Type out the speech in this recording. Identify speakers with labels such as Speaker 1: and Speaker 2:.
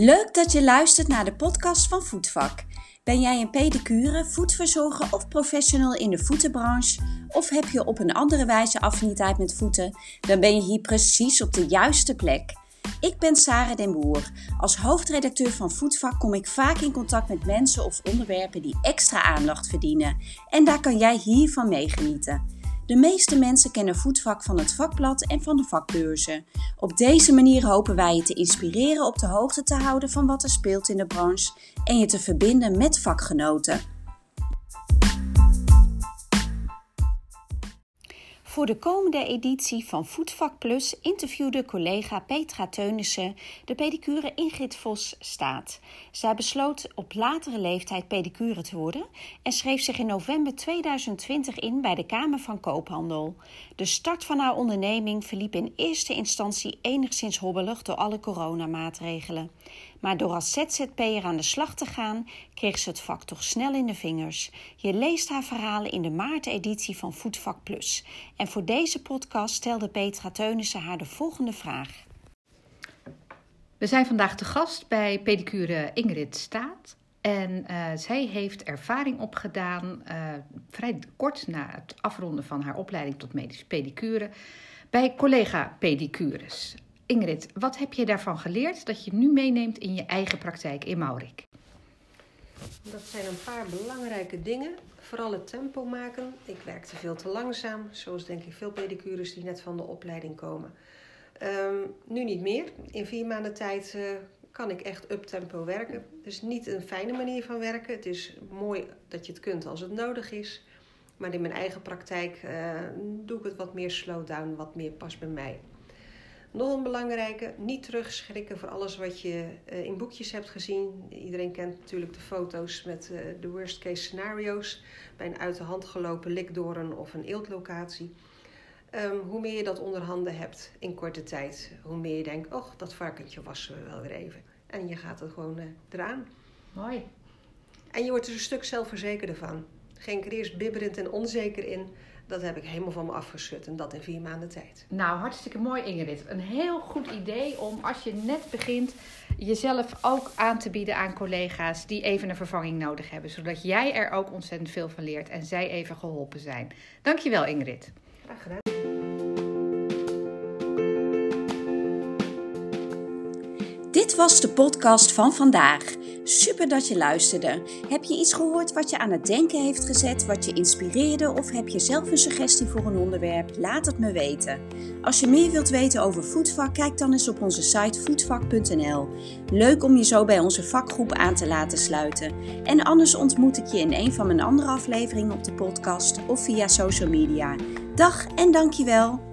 Speaker 1: Leuk dat je luistert naar de podcast van Voetvak. Ben jij een pedicure, voetverzorger of professional in de voetenbranche? Of heb je op een andere wijze affiniteit met voeten? Dan ben je hier precies op de juiste plek. Ik ben Sarah den Boer. Als hoofdredacteur van Voetvak kom ik vaak in contact met mensen of onderwerpen die extra aandacht verdienen. En daar kan jij hiervan meegenieten. De meeste mensen kennen voetvak van het vakblad en van de vakbeurzen. Op deze manier hopen wij je te inspireren op de hoogte te houden van wat er speelt in de branche en je te verbinden met vakgenoten. Voor de komende editie van Voetvak Plus interviewde collega Petra Teunissen de pedicure Ingrid Vos Staat. Zij besloot op latere leeftijd pedicure te worden en schreef zich in november 2020 in bij de Kamer van Koophandel. De start van haar onderneming verliep in eerste instantie enigszins hobbelig door alle coronamaatregelen. Maar door als ZZP'er aan de slag te gaan, kreeg ze het vak toch snel in de vingers. Je leest haar verhalen in de maart-editie van Voetvak Plus. En voor deze podcast stelde Petra Teunissen haar de volgende vraag.
Speaker 2: We zijn vandaag te gast bij pedicure Ingrid Staat. En uh, zij heeft ervaring opgedaan, uh, vrij kort na het afronden van haar opleiding tot medische pedicure, bij collega pedicures. Ingrid, wat heb je daarvan geleerd dat je nu meeneemt in je eigen praktijk in Maurik?
Speaker 3: Dat zijn een paar belangrijke dingen. Vooral het tempo maken. Ik werkte veel te langzaam, zoals denk ik veel pedicures die net van de opleiding komen. Um, nu niet meer. In vier maanden tijd uh, kan ik echt up tempo werken. Dus niet een fijne manier van werken. Het is mooi dat je het kunt als het nodig is. Maar in mijn eigen praktijk uh, doe ik het wat meer slow down, wat meer past bij mij. Nog een belangrijke, niet terugschrikken voor alles wat je uh, in boekjes hebt gezien. Iedereen kent natuurlijk de foto's met uh, de worst case scenario's bij een uit de hand gelopen likdoorn of een eeltlocatie. Um, hoe meer je dat onder handen hebt in korte tijd, hoe meer je denkt, oh, dat varkentje wassen we wel weer even. En je gaat er gewoon uh, eraan.
Speaker 2: Mooi.
Speaker 3: En je wordt er een stuk zelfverzekerder van. Geen er eerst bibberend en onzeker in dat heb ik helemaal van me afgeschud en dat in vier maanden tijd.
Speaker 2: Nou, hartstikke mooi Ingrid. Een heel goed idee om als je net begint jezelf ook aan te bieden aan collega's die even een vervanging nodig hebben. Zodat jij er ook ontzettend veel van leert en zij even geholpen zijn. Dankjewel Ingrid.
Speaker 3: Graag gedaan.
Speaker 1: Dit was de podcast van vandaag. Super dat je luisterde. Heb je iets gehoord wat je aan het denken heeft gezet, wat je inspireerde of heb je zelf een suggestie voor een onderwerp? Laat het me weten. Als je meer wilt weten over voetvak, kijk dan eens op onze site voetvak.nl. Leuk om je zo bij onze vakgroep aan te laten sluiten. En anders ontmoet ik je in een van mijn andere afleveringen op de podcast of via social media. Dag en dankjewel.